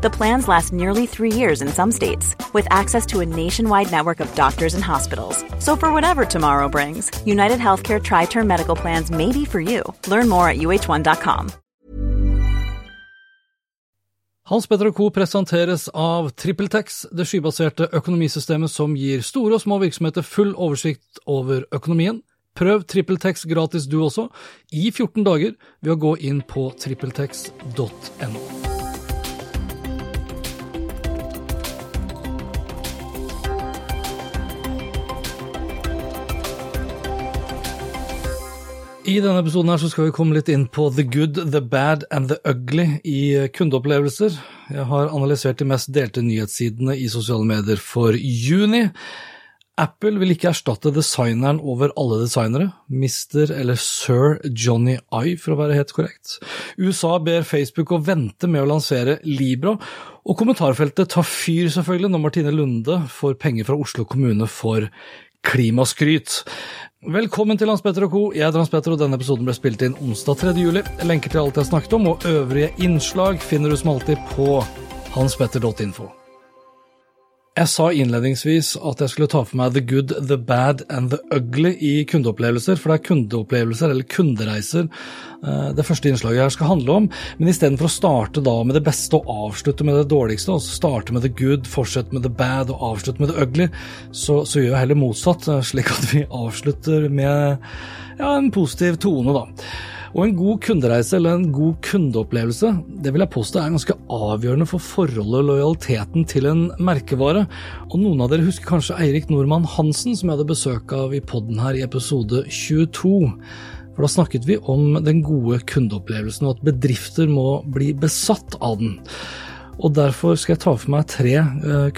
The plans last nearly three years in some states, with access to a nationwide network of doctors and hospitals. So, for whatever tomorrow brings, United Healthcare Tri Term Medical Plans may be for you. Learn more at uh1.com. Hans Petter Co. presenteres av TrippelTex, det skybaserte økonomisystemet som gir store og små virksomheter full oversikt over økonomien. Prøv TrippelTex gratis du også, i 14 dager, ved å gå inn på trippeltex.no. I denne episoden her så skal vi komme litt inn på the good, the bad and the ugly i kundeopplevelser. Jeg har analysert de mest delte nyhetssidene i sosiale medier for juni. Apple vil ikke erstatte designeren over alle designere, Mr. eller Sir Johnny I for å være helt korrekt. USA ber Facebook å vente med å lansere Libra, og kommentarfeltet tar fyr selvfølgelig når Martine Lunde får penger fra Oslo kommune for klimaskryt. Velkommen til Hans Petter og co. Jeg heter Hans Petter, og denne episoden ble spilt inn onsdag 3. juli. Lenker til alt jeg snakket om, og øvrige innslag finner du som alltid på hanspetter.info. Jeg sa innledningsvis at jeg skulle ta for meg the good, the bad and the ugly i kundeopplevelser, for det er kundeopplevelser, eller kundereiser, det første innslaget her skal handle om. Men istedenfor å starte da med det beste og avslutte med det dårligste, altså starte med the good, fortsette med the bad og avslutte med the ugly, så, så gjør jeg heller motsatt, slik at vi avslutter med ja, en positiv tone, da. Og en god kundereise eller en god kundeopplevelse, det vil jeg påstå er ganske avgjørende for forholdet og lojaliteten til en merkevare. Og noen av dere husker kanskje Eirik Nordmann Hansen, som jeg hadde besøk av i poden her i episode 22. For da snakket vi om den gode kundeopplevelsen, og at bedrifter må bli besatt av den. Og derfor skal jeg ta for meg tre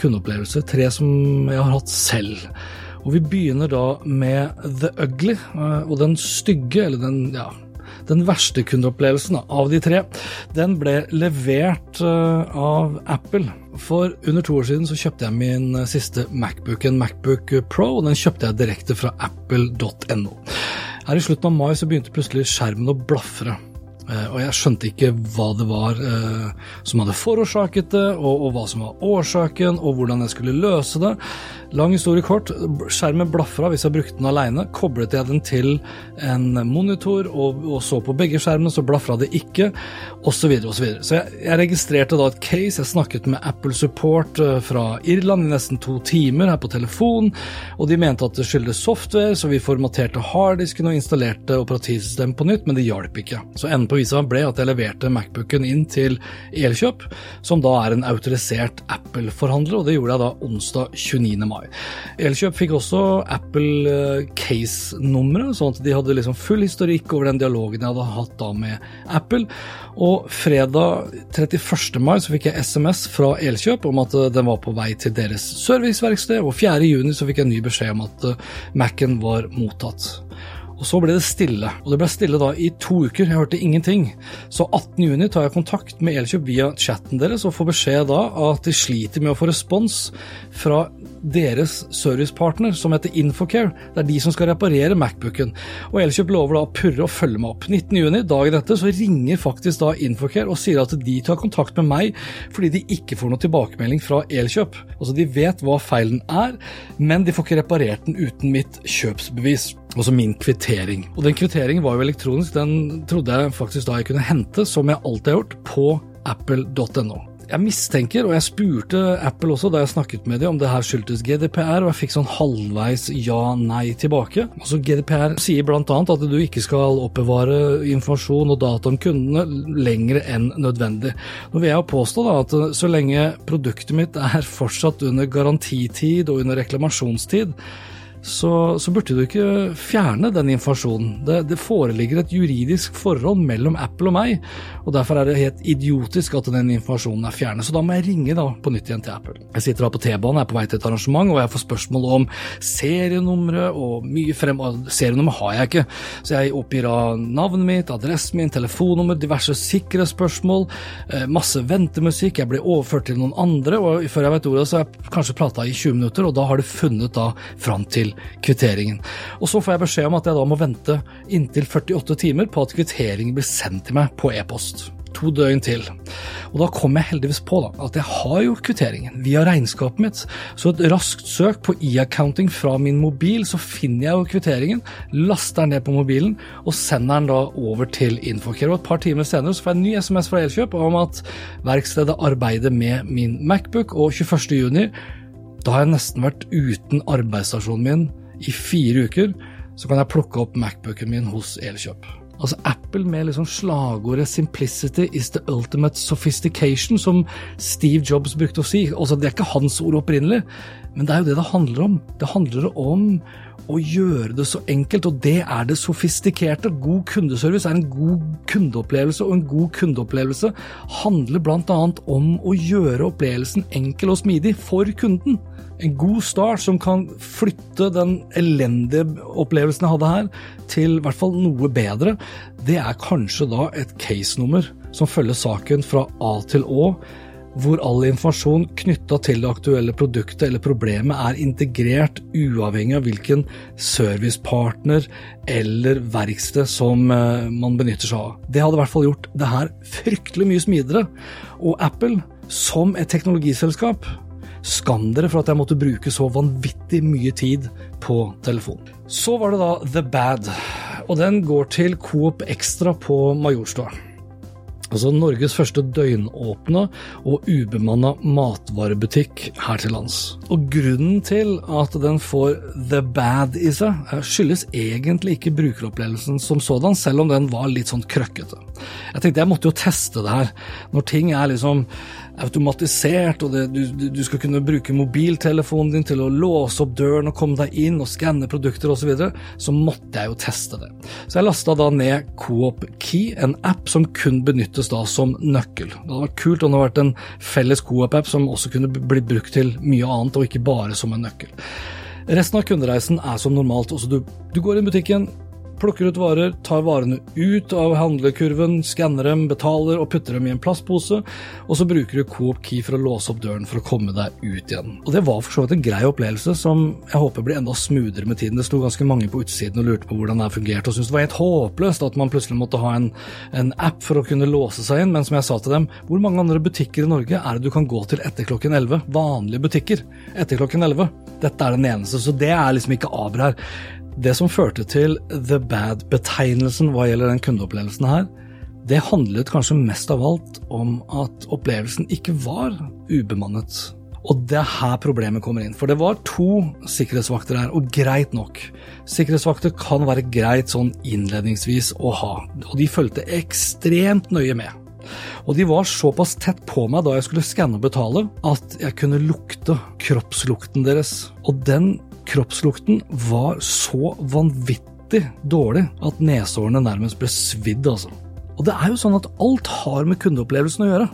kundeopplevelser, tre som jeg har hatt selv. Og vi begynner da med the ugly, og den stygge, eller den ja, den verste kundeopplevelsen av de tre, den ble levert av Apple. For under to år siden så kjøpte jeg min siste Macbook, en Macbook Pro, og den kjøpte jeg direkte fra apple.no. Her i slutten av mai så begynte plutselig skjermen å blafre. Og jeg skjønte ikke hva det var eh, som hadde forårsaket det, og, hva som var årsaken, og hvordan jeg skulle løse det. Lang historie kort, skjermen blafra hvis jeg brukte den alene. Koblet jeg den til en monitor og, og så på begge skjermene, så blafra det ikke, osv. Så, videre, og så, videre. så jeg, jeg, registrerte da et case. Jeg snakket med Apple Support fra Irland i nesten to timer her på telefon, og de mente at det skyldes software, så vi formaterte harddisken og installerte operativsystemet på nytt, men det hjalp ikke. Så enden på visa ble at jeg leverte Macbooken inn til Elkjøp, som da er en autorisert Apple-forhandler, og det gjorde jeg da onsdag 29. mai. Elkjøp fikk også Apple Case-nummeret, sånn at de hadde liksom full historikk over den dialogen jeg hadde hatt da med Apple. Og fredag 31. mai så fikk jeg SMS fra Elkjøp om at den var på vei til deres serviceverksted, og 4. juni så fikk jeg ny beskjed om at Mac-en var mottatt. Og så ble det stille, og det ble stille da i to uker, jeg hørte ingenting. Så 18.6 tar jeg kontakt med Elkjøp via chatten deres og får beskjed da at de sliter med å få respons fra deres servicepartner som heter Infocare. Det er de som skal reparere Macbooken. Og Elkjøp lover da å purre og følge meg opp. 19.6, dagen etter, så ringer faktisk da Infocare og sier at de tar kontakt med meg fordi de ikke får noe tilbakemelding fra Elkjøp. Altså de vet hva feilen er, men de får ikke reparert den uten mitt kjøpsbevis. Altså min kvittering. Og den kvitteringen var jo elektronisk, den trodde jeg faktisk da jeg kunne hente, som jeg alltid har gjort, på apple.no. Jeg mistenker, og jeg spurte Apple også da jeg snakket med dem om det her skyldtes GDPR, og jeg fikk sånn halvveis ja-nei tilbake. Altså GDPR sier bl.a. at du ikke skal oppbevare informasjon og data om kundene lenger enn nødvendig. Nå vil jeg jo påstå da at så lenge produktet mitt er fortsatt under garantitid og under reklamasjonstid, så, så, burde du ikke fjerne den informasjonen. Det, det, foreligger et juridisk forhold mellom Apple og meg, og derfor er det helt idiotisk at den informasjonen er fjernet. Så da må jeg ringe da på nytt igjen til Apple. Jeg sitter da på T-banen, er på vei til et arrangement, og jeg får spørsmål om serienumre og mye frem... Serienummer har jeg ikke, så jeg oppgir da navnet mitt, adressen min, telefonnummer, diverse sikkerhetsspørsmål, eh, masse ventemusikk, jeg blir overført til noen andre, og før jeg vet ordet så har jeg kanskje prata i 20 minutter, og da har du funnet da fram til kvitteringen. Og Så får jeg beskjed om at jeg da må vente inntil 48 timer på at kvitteringen blir sendt til meg på e-post. To døgn til. Og da kom jeg heldigvis på da, at jeg har jo kvitteringen via regnskapet mitt. Så et raskt søk på e-accounting fra min mobil, så finner jeg jo kvitteringen, laster den ned på mobilen og sender den da over til Infocare. Og et par timer senere så får jeg en ny SMS fra Elkjøp om at verkstedet arbeider med min Macbook, og 21.6 da har jeg nesten vært uten arbeidsstasjonen min i fire uker. Så kan jeg plukke opp Macbooken min hos Elkjøp. Altså Apple med liksom slagordet 'simplicity is the ultimate sophistication', som Steve Jobs brukte å si. Altså, det er ikke hans ord opprinnelig, men det er jo det det handler om. Det handler om å gjøre det så enkelt, og det er det sofistikerte. God kundeservice er en god kundeopplevelse, og en god kundeopplevelse handler bl.a. om å gjøre opplevelsen enkel og smidig for kunden. En god start som kan flytte den elendige opplevelsen jeg hadde her, til i hvert fall noe bedre, det er kanskje da et case-nummer som følger saken fra A til Å hvor all informasjon knytta til det aktuelle produktet eller problemet er integrert uavhengig av hvilken servicepartner eller verksted som eh, man benytter seg av. Det hadde i hvert fall gjort det her fryktelig mye smidigere. Og Apple, som et teknologiselskap, skam dere for at jeg måtte bruke så vanvittig mye tid på telefon. Så var det da The Bad, og den går til Coop Extra på Majorstua. Altså Norges første døgnåpne og ubemanna matvarebutikk her til lands. Og grunnen til at den får the bad i seg, skyldes egentlig ikke brukeropplevelsen som sådan, selv om den var litt sånn krøkkete. Jeg tenkte jeg måtte jo teste det her. Når ting er liksom automatisert, og det, du, du, skal kunne bruke mobiltelefonen din til å låse opp døren og komme deg inn og skanne produkter osv., så, videre, så måtte jeg jo teste det. Så jeg lasta da ned Coop Key, en app som kun benyttes da som nøkkel. Det hadde vært kult om det hadde vært en felles Coop-app som også kunne blitt brukt til mye annet, og ikke bare som en nøkkel. Resten av kundereisen er som normalt. Også du, du går i butikken, plukker ut varer, tar varene ut av handlekurven, skanner dem, betaler og putter dem i en plastpose, og så bruker du Coop Key for å låse opp døren for å komme deg ut igjen. Og Det var for så vidt en grei opplevelse som jeg håper blir enda smoothere med tiden. Det sto ganske mange på utsiden og lurte på hvordan det fungerte, og syntes det var helt håpløst at man plutselig måtte ha en, en app for å kunne låse seg inn, men som jeg sa til dem, hvor mange andre butikker i Norge er det du kan gå til etter klokken 11? Vanlige butikker etter klokken 11. Dette er den eneste, så det er liksom ikke aber her. Det som førte til the bad-betegnelsen hva gjelder den kundeopplevelsen her, det handlet kanskje mest av alt om at opplevelsen ikke var ubemannet. Og det er her problemet kommer inn. For det var to sikkerhetsvakter her, og greit nok. Sikkerhetsvakter kan være greit sånn innledningsvis å ha, og de fulgte ekstremt nøye med. Og de var såpass tett på meg da jeg skulle skanne og betale, at jeg kunne lukte kroppslukten deres. Og den kroppslukten var så vanvittig dårlig at nesårene nærmest ble svidd, altså. Og det er jo sånn at alt har med kundeopplevelsen å gjøre.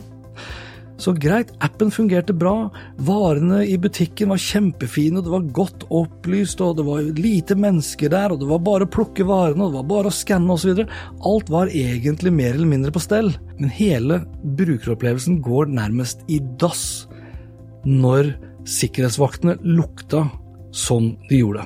Så greit, appen fungerte bra, varene i butikken var kjempefine, det var godt opplyst, og det var lite mennesker der, og det var bare å plukke varene, og det var bare å skanne osv. Alt var egentlig mer eller mindre på stell, men hele brukeropplevelsen går nærmest i dass når sikkerhetsvaktene lukta som de gjorde.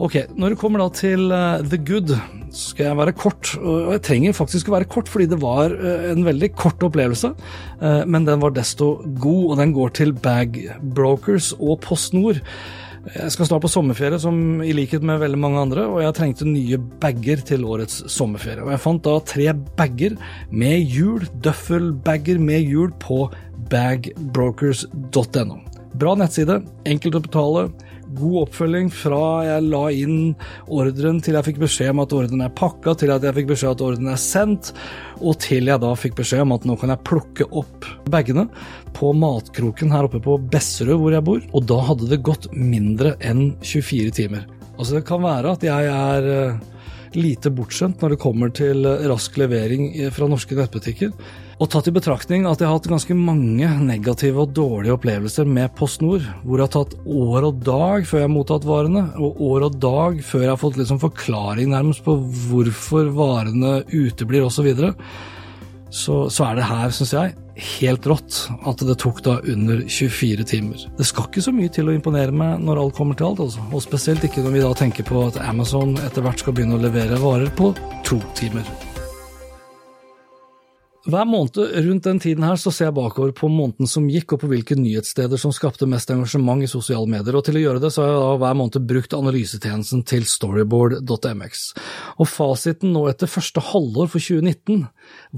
Ok, når det kommer da til uh, The Good, så skal jeg være kort. Og jeg trenger faktisk å være kort, fordi det var uh, en veldig kort opplevelse. Uh, men den var desto god, og den går til Bag Brokers og PostNord. Jeg skal snart på sommerferie, som i likhet med veldig mange andre, og jeg trengte nye bager til årets sommerferie. Og jeg fant da tre bager med hjul, døffelbager med hjul, på bagbrokers.no. Bra nettside, enkelt å betale, god oppfølging fra jeg la inn ordren til jeg fikk beskjed om at ordren er pakka, til at jeg fikk beskjed om at ordren er sendt, og til jeg da fikk beskjed om at nå kan jeg plukke opp bagene på Matkroken her oppe på Besserud hvor jeg bor. Og da hadde det gått mindre enn 24 timer. Altså, det kan være at jeg er eh, lite bortskjemt når det kommer til rask levering fra norske nettbutikker. Og tatt i betraktning at jeg har hatt ganske mange negative og dårlige opplevelser med PostNord, hvor det har tatt år og dag før jeg har mottatt varene, og år og dag før jeg har fått liksom forklaring nærmest på hvorfor varene uteblir osv., så, videre, så så er det her, syns jeg, helt rått at det tok da under 24 timer. Det skal ikke så mye til å imponere meg når alt kommer til alt, altså. Og spesielt ikke når vi da tenker på at Amazon etter hvert skal begynne å levere varer på to timer. Hver måned rundt den tiden her så ser jeg bakover på måneden som gikk, og på hvilke nyhetssteder som skapte mest engasjement i sosiale medier, og til å gjøre det så har jeg da hver måned brukt analysetjenesten til storyboard.mx. Og fasiten nå etter første halvår for 2019,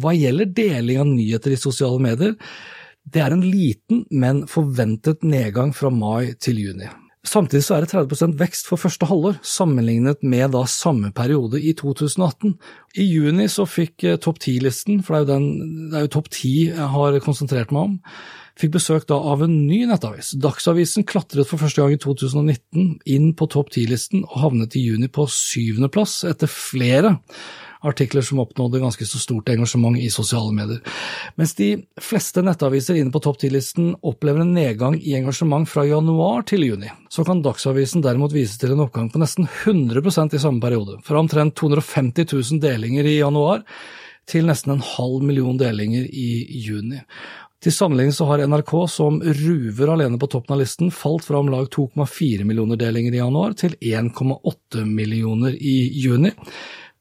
hva gjelder deling av nyheter i sosiale medier, det er en liten, men forventet nedgang fra mai til juni. Samtidig så er det 30% vekst for første halvår, sammenlignet med da samme periode i 2018. I juni så fikk eh, topp ti-listen, for det er, jo den, det er jo topp ti jeg har konsentrert meg om, fikk besøk da av en ny nettavis. Dagsavisen klatret for første gang i 2019 inn på topp ti-listen og havnet i juni på syvendeplass, etter flere artikler som oppnådde ganske så stort engasjement i sosiale medier. Mens de fleste nettaviser inne på topp 10-listen opplever en nedgang i engasjement fra januar til juni, så kan Dagsavisen derimot vise til en oppgang på nesten 100% i samme periode, fra omtrent 250 000 delinger i januar til nesten en halv million delinger i juni. Til sammenligning så har NRK, som ruver alene på toppen av listen, falt fra om lag 2,4 millioner delinger i januar til 1,8 millioner i juni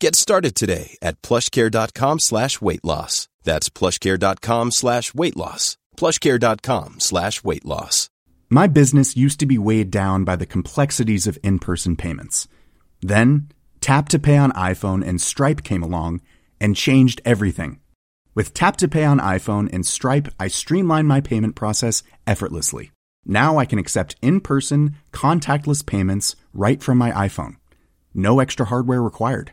Get started today at plushcare.com slash weight loss. That's plushcare.com slash weight loss. Plushcare.com slash weight loss. My business used to be weighed down by the complexities of in person payments. Then, Tap to Pay on iPhone and Stripe came along and changed everything. With Tap to Pay on iPhone and Stripe, I streamlined my payment process effortlessly. Now I can accept in person, contactless payments right from my iPhone. No extra hardware required.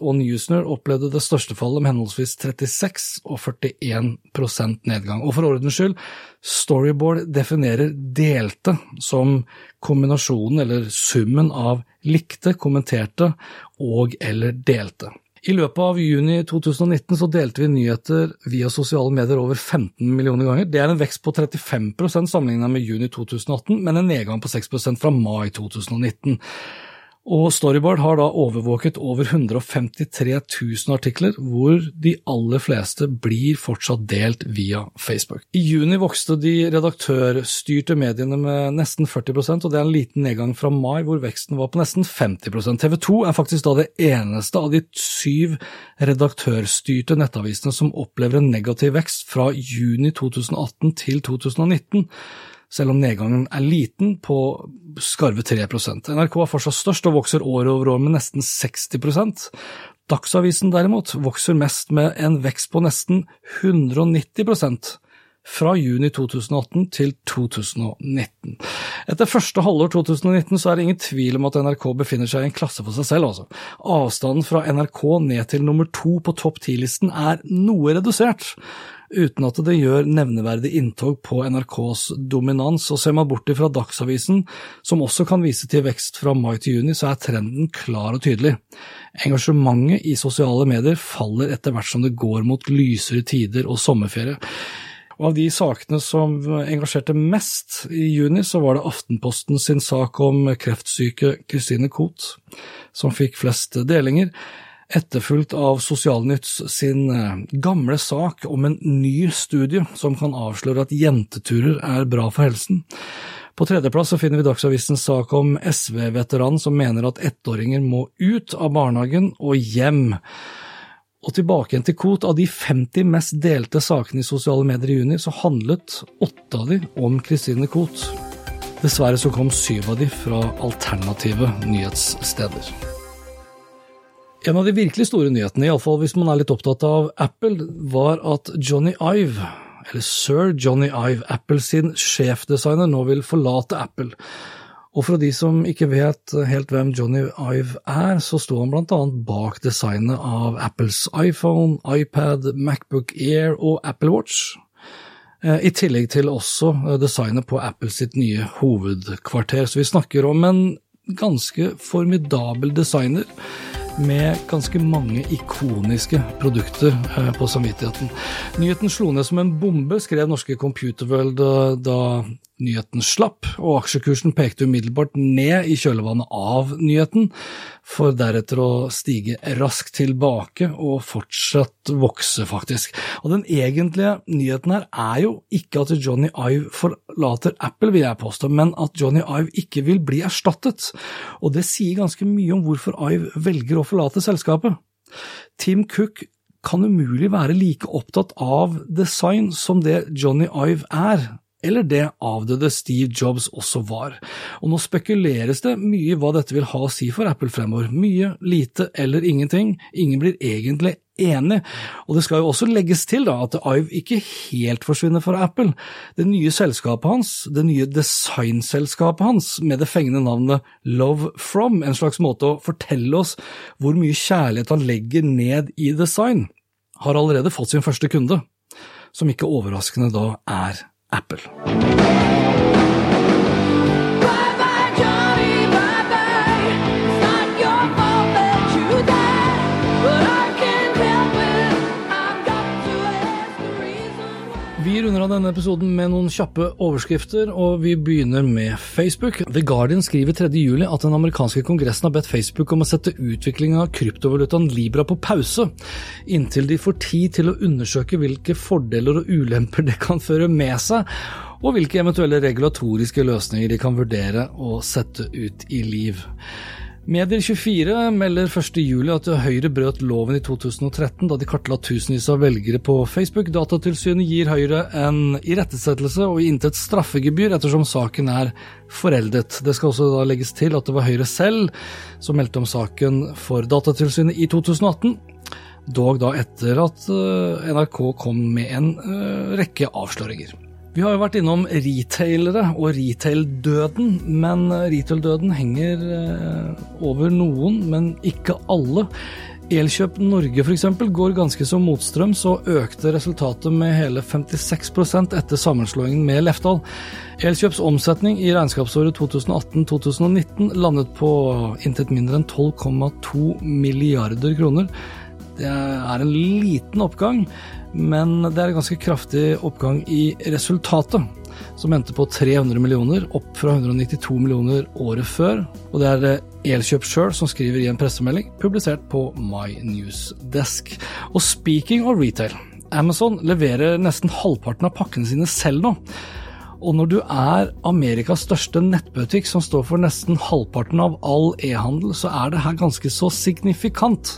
og Newsner opplevde det største fallet med henholdsvis 36 og 41% nedgang. Og for ordens skyld, Storyboard definerer delte som kombinasjonen eller summen av likte, kommenterte og eller delte. I løpet av juni 2019 så delte vi nyheter via sosiale medier over 15 millioner ganger. Det er en vekst på 35% sammenlignet med juni 2018, men en nedgang på 6% fra mai 2019. Og Storyboard har da overvåket over 153 000 artikler, hvor de aller fleste blir fortsatt delt via Facebook. I juni vokste de redaktørstyrte mediene med nesten 40% og det er en liten nedgang fra mai, hvor veksten var på nesten 50% TV 2 er faktisk da det eneste av de syv redaktørstyrte nettavisene som opplever en negativ vekst fra juni 2018 til 2019 selv om nedgangen er liten, på skarve 3 NRK er fortsatt størst og vokser år over år med nesten 60% Dagsavisen derimot vokser mest med en vekst på nesten 190% fra juni 2018 til 2019. Etter første halvår 2019 så er det ingen tvil om at NRK befinner seg i en klasse for seg selv. Altså. Avstanden fra NRK ned til nummer to på topp ti-listen er noe redusert. Uten at det gjør nevneverdig inntog på NRKs dominans. Og ser man bort fra Dagsavisen, som også kan vise til vekst fra mai til juni, så er trenden klar og tydelig. Engasjementet i sosiale medier faller etter hvert som det går mot lysere tider og sommerferie. Og av de sakene som engasjerte mest i juni, så var det Aftenposten sin sak om kreftsyke Christine Koht, som fikk flest delinger etterfulgt av Sosialnytts sin eh, gamle sak om en ny studie som kan avsløre at jenteturer er bra for helsen. På tredjeplass finner vi Dagsavisens sak om SV-veteranen som mener at ettåringer må ut av barnehagen og hjem. Og tilbake igjen til Kot, av de 50 mest delte sakene i sosiale medier i juni, så handlet åtte av de om Kristine Koht. Dessverre så kom syv av de fra alternative nyhetssteder. En av de virkelig store nyhetene, iallfall hvis man er litt opptatt av Apple, var at Johnny Ive, eller sir Johnny Ive, Apple sin sjefdesigner, nå vil forlate Apple. Og for de som ikke vet helt hvem Johnny Ive er, så sto han blant annet bak designet av Apples iPhone, iPad, Macbook Air og Apple Watch. Eh, I tillegg til også eh, designet på Apple sitt nye hovedkvarter. Så vi snakker om en ganske formidabel designer med ganske mange ikoniske produkter eh, på samvittigheten. Nyheten slo ned som en bombe, skrev norske Computerworld eh, da nyheten slapp, og aksjekursen pekte umiddelbart ned i kjølvannet av nyheten, for deretter å stige raskt tilbake og fortsatt vokse, faktisk. Og den egentlige nyheten her er jo ikke at Johnny Ive forlater Apple, vil jeg påstå, men at Johnny Ive ikke vil bli erstattet, og det sier ganske mye om hvorfor Ive velger å forlate selskapet. Tim Cook kan umulig være like opptatt av design som det Johnny Ive er, eller det avdøde Steve Jobs også var. Og nå spekuleres det mye i hva dette vil ha å si for Apple fremover. Mye, lite eller ingenting. Ingen blir egentlig enig, og det skal jo også legges til da, at Ive ikke helt forsvinner fra Apple. Det nye selskapet hans, det nye designselskapet hans, med det fengende navnet Love From, en slags måte å fortelle oss hvor mye kjærlighet han legger ned i design, har allerede fått sin første kunde, som ikke overraskende da er Apple. Runder av denne episoden med noen kjappe overskrifter, og vi begynner med Facebook. The Guardian skriver 3. juli at den amerikanske kongressen har bedt Facebook om å sette utviklingen av kryptovalutaen Libra på pause, inntil de får tid til å undersøke hvilke fordeler og ulemper det kan føre med seg, og hvilke eventuelle regulatoriske løsninger de kan vurdere å sette ut i liv. Medier24 melder 1.7 at Høyre brøt loven i 2013 da de kartla tusenvis av velgere på Facebook. Datatilsynet gir Høyre en irettesettelse og intet straffegebyr ettersom saken er foreldet. Det skal også da legges til at det var Høyre selv som meldte om saken for Datatilsynet i 2018. Dog da etter at eh, NRK kom med en eh, rekke avsløringer. Vi har jo vært innom retailere og retail-døden, men retail-døden henger eh, over noen, men ikke alle. Elkjøp Norge f.eks. går ganske som motstrøms og økte resultatet med hele 56% etter sammenslåingen med Lefdal. Elkjøps omsetning i regnskapsåret 2018-2019 landet på intet mindre enn 12,2 milliarder kroner. Det er en liten oppgang, men det er en ganske kraftig oppgang i resultatet, som endte på 300 millioner, opp fra 192 millioner året før. Og det er eh, Elkjøp sjøl som skriver i en pressemelding publisert på My News Desk. Og speaking of retail, Amazon leverer nesten halvparten av pakkene sine selv nå. Og når du er Amerikas største nettbutikk, som står for nesten halvparten av all e-handel, så er det her ganske så signifikant.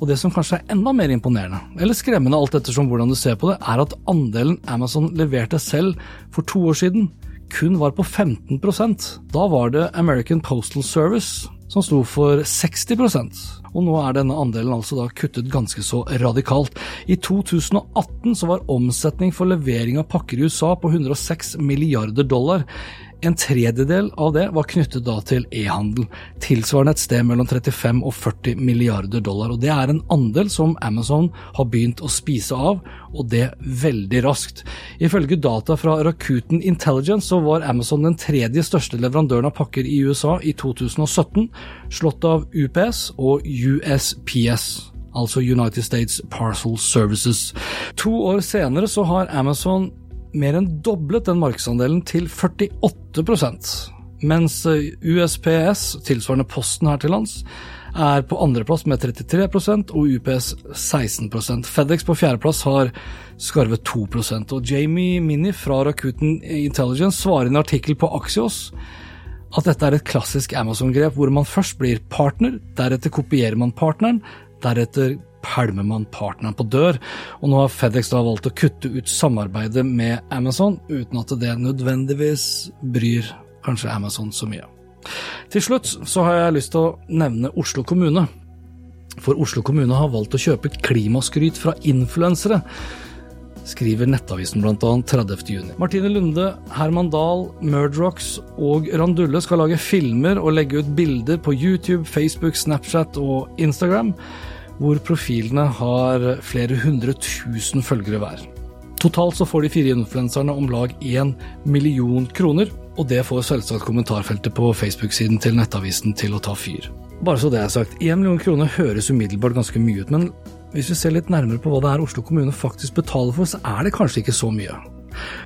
Og det som kanskje er enda mer imponerende, eller skremmende alt ettersom hvordan du ser på det, er at andelen Amazon leverte selv for to år siden, kun var på 15% Da var det American Postal Service som sto for 60 og nå er denne andelen altså da kuttet ganske så radikalt. I 2018 så var omsetning for levering av pakker i USA på 106 milliarder dollar. En tredjedel av det var knyttet da til e-handel, tilsvarende et sted mellom 35 og 40 milliarder dollar. og Det er en andel som Amazon har begynt å spise av, og det veldig raskt. Ifølge data fra Rakuten Intelligence så var Amazon den tredje største leverandøren av pakker i USA i 2017, slått av UPS og USPS altså United States Parcel Services. To år senere så har Amazon mer enn doblet den markedsandelen til 48 mens eh, USPS, tilsvarende Posten her til lands, er på andreplass med 33% og UPS 16% FedEx på fjerdeplass har skarvet 2% og Jamie Minnie fra Rakuten Intelligence svarer i en artikkel på Axios at dette er et klassisk Amazon-grep hvor man først blir partner, deretter kopierer man partneren, deretter pælmer man partneren på dør, og nå har FedEx da valgt å kutte ut samarbeidet med Amazon, uten at det nødvendigvis bryr kanskje Amazon så mye. Til slutt så har jeg lyst til å nevne Oslo kommune. For Oslo kommune har valgt å kjøpe klimaskryt fra influensere, skriver Nettavisen bl.a. 30.6. Martine Lunde, Herman Dahl, Murdrocks og Randulle skal lage filmer og legge ut bilder på YouTube, Facebook, Snapchat og Instagram hvor profilene har flere hundre tusen følgere hver. Totalt så får de fire influenserne om lag én million kroner, og det får selvsagt kommentarfeltet på Facebook-siden til Nettavisen til å ta fyr. Bare så det er sagt, én million kroner høres umiddelbart ganske mye ut, men hvis vi ser litt nærmere på hva det er Oslo kommune faktisk betaler for, så er det kanskje ikke så mye.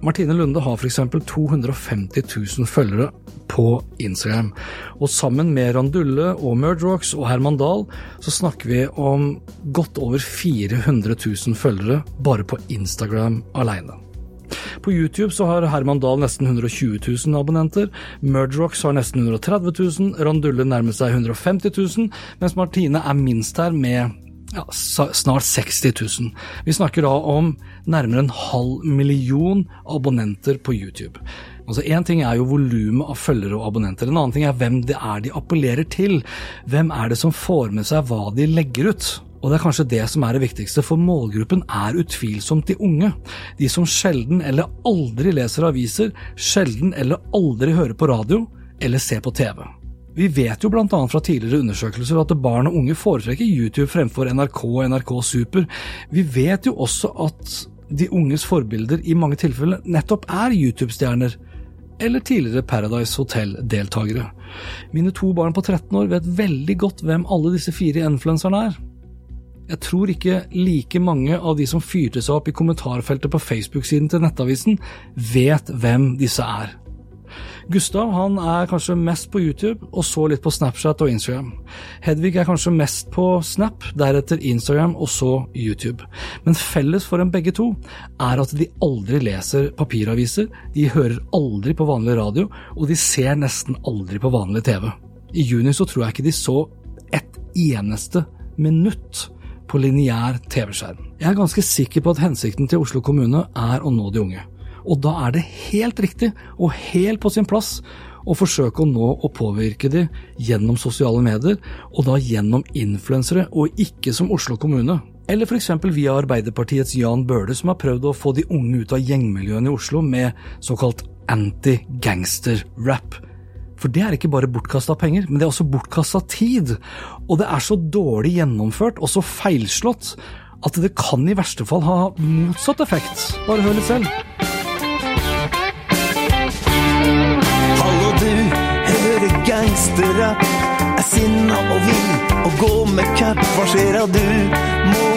Martine Lunde har f.eks. 250 000 følgere på Instagram. Og sammen med Randulle og Murdrocks og Herman Dahl så snakker vi om godt over 400 000 følgere bare på Instagram alene. På YouTube så har Herman Dahl nesten 120 000 abonnenter, Murdrocks har nesten 130 000, Randulle nærmer seg 150 000, mens Martine er minst her med ja, snart 60 000. Vi snakker da om nærmere en halv million abonnenter på YouTube. Altså Én ting er jo volumet av følgere og abonnenter, en annen ting er hvem det er de appellerer til. Hvem er det som får med seg hva de legger ut? Og det er kanskje det som er det viktigste, for målgruppen er utvilsomt de unge. De som sjelden eller aldri leser aviser, sjelden eller aldri hører på radio eller ser på TV. Vi vet jo bl.a. fra tidligere undersøkelser at barn og unge foretrekker YouTube fremfor NRK og NRK Super. Vi vet jo også at de unges forbilder i mange tilfeller nettopp er YouTube-stjerner, eller tidligere Paradise Hotel-deltakere. Mine to barn på 13 år vet veldig godt hvem alle disse fire influenserne er. Jeg tror ikke like mange av de som fyrte seg opp i kommentarfeltet på Facebook-siden til Nettavisen, vet hvem disse er. Gustav han er kanskje mest på YouTube, og så litt på Snapchat og Instagram. Hedvig er kanskje mest på Snap, deretter Instagram og så YouTube. Men felles for dem begge to er at de aldri leser papiraviser, de hører aldri på vanlig radio, og de ser nesten aldri på vanlig TV. I juni så tror jeg ikke de så et eneste minutt på lineær TV-skjerm. Jeg er ganske sikker på at hensikten til Oslo kommune er å nå de unge. Og da er det helt riktig og helt på sin plass å forsøke å nå og påvirke de gjennom sosiale medier, og da gjennom influensere, og ikke som Oslo kommune. Eller f.eks. via Arbeiderpartiets Jan Bøhler, som har prøvd å få de unge ut av gjengmiljøene i Oslo med såkalt anti-gangster-rap. For det er ikke bare bortkasta penger, men det er også bortkasta tid. Og det er så dårlig gjennomført og så feilslått at det kan i verste fall ha motsatt effekt. Bare hør litt selv. Gangsterrapp. Er sinna og vill og gå med cap. Hva skjer du må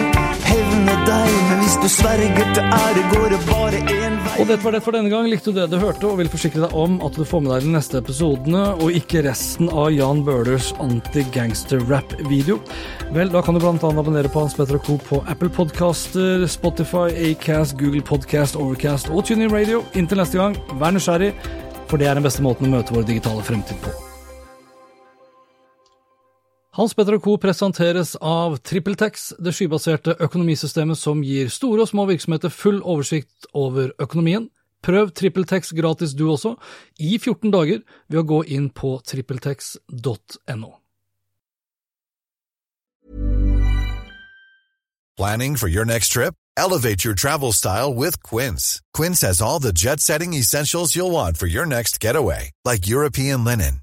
hevne deg, men hvis du sverger til ære, går det bare én vei. Og dette var det for denne gang. Likte du det du hørte, og vil forsikre deg om at du får med deg de neste episodene, og ikke resten av Jan Bøhlers anti-gangster-rap-video. Vel, da kan du blant annet abonnere på Hans Petter Co. på Apple Podcaster, Spotify, Acast, Google Podcast, Overcast og TuneIn Radio. Inntil neste gang, vær nysgjerrig, for det er den beste måten å møte vår digitale fremtid på. Hans Petter Co. presenteres av TrippelTex, det skybaserte økonomisystemet som gir store og små virksomheter full oversikt over økonomien. Prøv TrippelTex gratis du også, i 14 dager, ved å gå inn på trippeltex.no. Planning for your next trip? Elevate your travel style with Quince. Quince has all the jet setting essentials you'll want for your next getaway, like European linen,